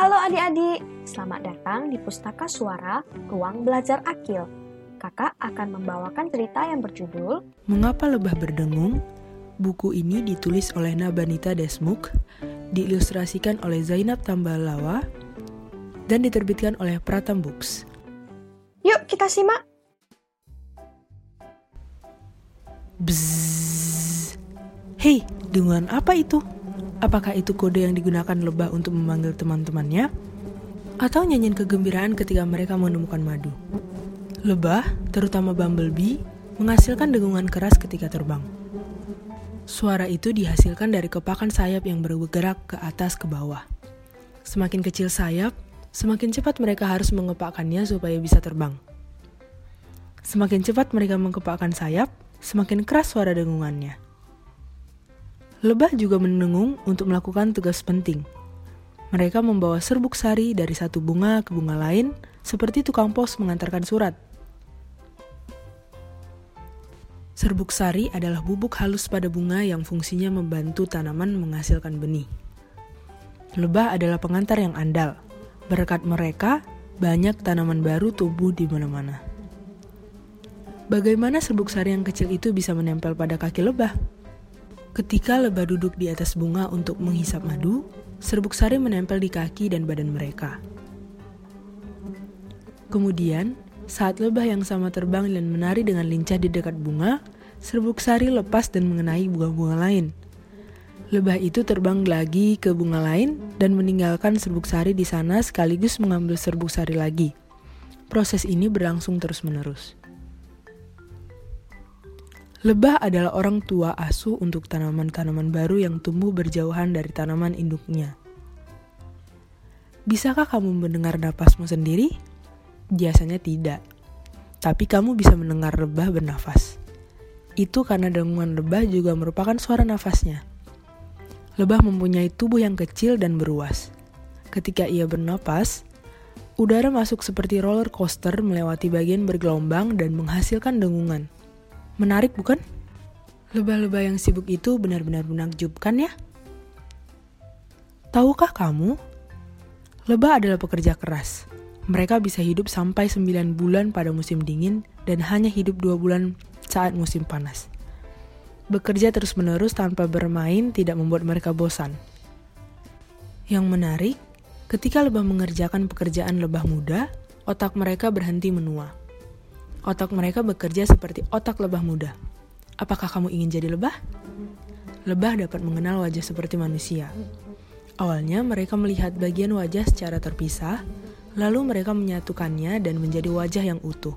Halo adik-adik, selamat datang di Pustaka Suara Ruang Belajar Akil. Kakak akan membawakan cerita yang berjudul Mengapa Lebah Berdengung? Buku ini ditulis oleh Nabanita Desmuk, diilustrasikan oleh Zainab Tambalawa, dan diterbitkan oleh Pratam Books. Yuk kita simak. Bzzz. Hei, dengungan apa itu? Apakah itu kode yang digunakan lebah untuk memanggil teman-temannya? Atau nyanyian kegembiraan ketika mereka menemukan madu? Lebah, terutama bumblebee, menghasilkan dengungan keras ketika terbang. Suara itu dihasilkan dari kepakan sayap yang bergerak ke atas ke bawah. Semakin kecil sayap, semakin cepat mereka harus mengepakkannya supaya bisa terbang. Semakin cepat mereka mengepakkan sayap, semakin keras suara dengungannya. Lebah juga mendengung untuk melakukan tugas penting. Mereka membawa serbuk sari dari satu bunga ke bunga lain, seperti tukang pos mengantarkan surat. Serbuk sari adalah bubuk halus pada bunga yang fungsinya membantu tanaman menghasilkan benih. Lebah adalah pengantar yang andal. Berkat mereka, banyak tanaman baru tumbuh di mana-mana. Bagaimana serbuk sari yang kecil itu bisa menempel pada kaki lebah? Ketika lebah duduk di atas bunga untuk menghisap madu, serbuk sari menempel di kaki dan badan mereka. Kemudian, saat lebah yang sama terbang dan menari dengan lincah di dekat bunga, serbuk sari lepas dan mengenai bunga-bunga lain. Lebah itu terbang lagi ke bunga lain dan meninggalkan serbuk sari di sana sekaligus mengambil serbuk sari lagi. Proses ini berlangsung terus-menerus. Lebah adalah orang tua asuh untuk tanaman-tanaman baru yang tumbuh berjauhan dari tanaman induknya. Bisakah kamu mendengar napasmu sendiri? Biasanya tidak. Tapi kamu bisa mendengar lebah bernafas. Itu karena dengungan lebah juga merupakan suara nafasnya. Lebah mempunyai tubuh yang kecil dan beruas. Ketika ia bernapas, udara masuk seperti roller coaster melewati bagian bergelombang dan menghasilkan dengungan. Menarik bukan? Lebah-lebah yang sibuk itu benar-benar menakjubkan ya? Tahukah kamu? Lebah adalah pekerja keras. Mereka bisa hidup sampai 9 bulan pada musim dingin dan hanya hidup 2 bulan saat musim panas. Bekerja terus-menerus tanpa bermain tidak membuat mereka bosan. Yang menarik, ketika lebah mengerjakan pekerjaan lebah muda, otak mereka berhenti menua. Otak mereka bekerja seperti otak lebah muda. Apakah kamu ingin jadi lebah? Lebah dapat mengenal wajah seperti manusia. Awalnya mereka melihat bagian wajah secara terpisah, lalu mereka menyatukannya dan menjadi wajah yang utuh.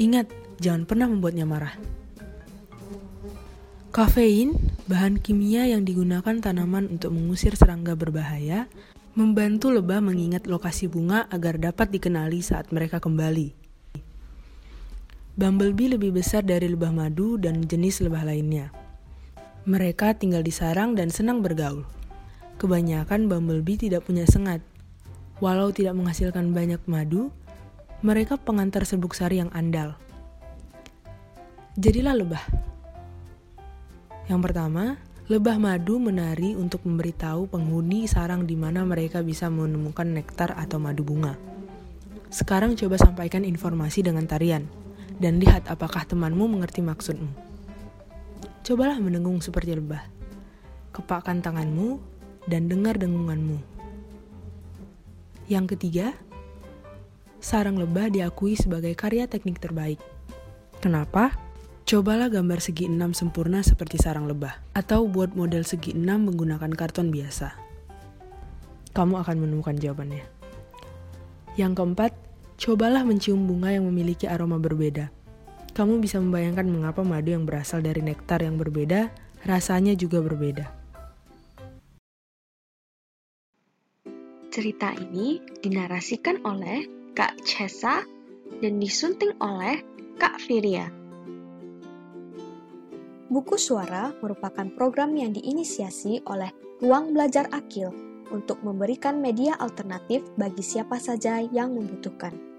Ingat, jangan pernah membuatnya marah. Kafein, bahan kimia yang digunakan tanaman untuk mengusir serangga berbahaya, membantu lebah mengingat lokasi bunga agar dapat dikenali saat mereka kembali. Bumblebee lebih besar dari lebah madu dan jenis lebah lainnya. Mereka tinggal di sarang dan senang bergaul. Kebanyakan bumblebee tidak punya sengat. Walau tidak menghasilkan banyak madu, mereka pengantar serbuk sari yang andal. Jadilah lebah. Yang pertama, lebah madu menari untuk memberitahu penghuni sarang di mana mereka bisa menemukan nektar atau madu bunga. Sekarang coba sampaikan informasi dengan tarian dan lihat apakah temanmu mengerti maksudmu. Cobalah mendengung seperti lebah. Kepakkan tanganmu dan dengar dengunganmu. Yang ketiga, sarang lebah diakui sebagai karya teknik terbaik. Kenapa? Cobalah gambar segi enam sempurna seperti sarang lebah, atau buat model segi enam menggunakan karton biasa. Kamu akan menemukan jawabannya. Yang keempat, Cobalah mencium bunga yang memiliki aroma berbeda. Kamu bisa membayangkan mengapa madu yang berasal dari nektar yang berbeda rasanya juga berbeda. Cerita ini dinarasikan oleh Kak Chesa dan disunting oleh Kak Firia. Buku Suara merupakan program yang diinisiasi oleh Ruang Belajar Akil untuk memberikan media alternatif bagi siapa saja yang membutuhkan.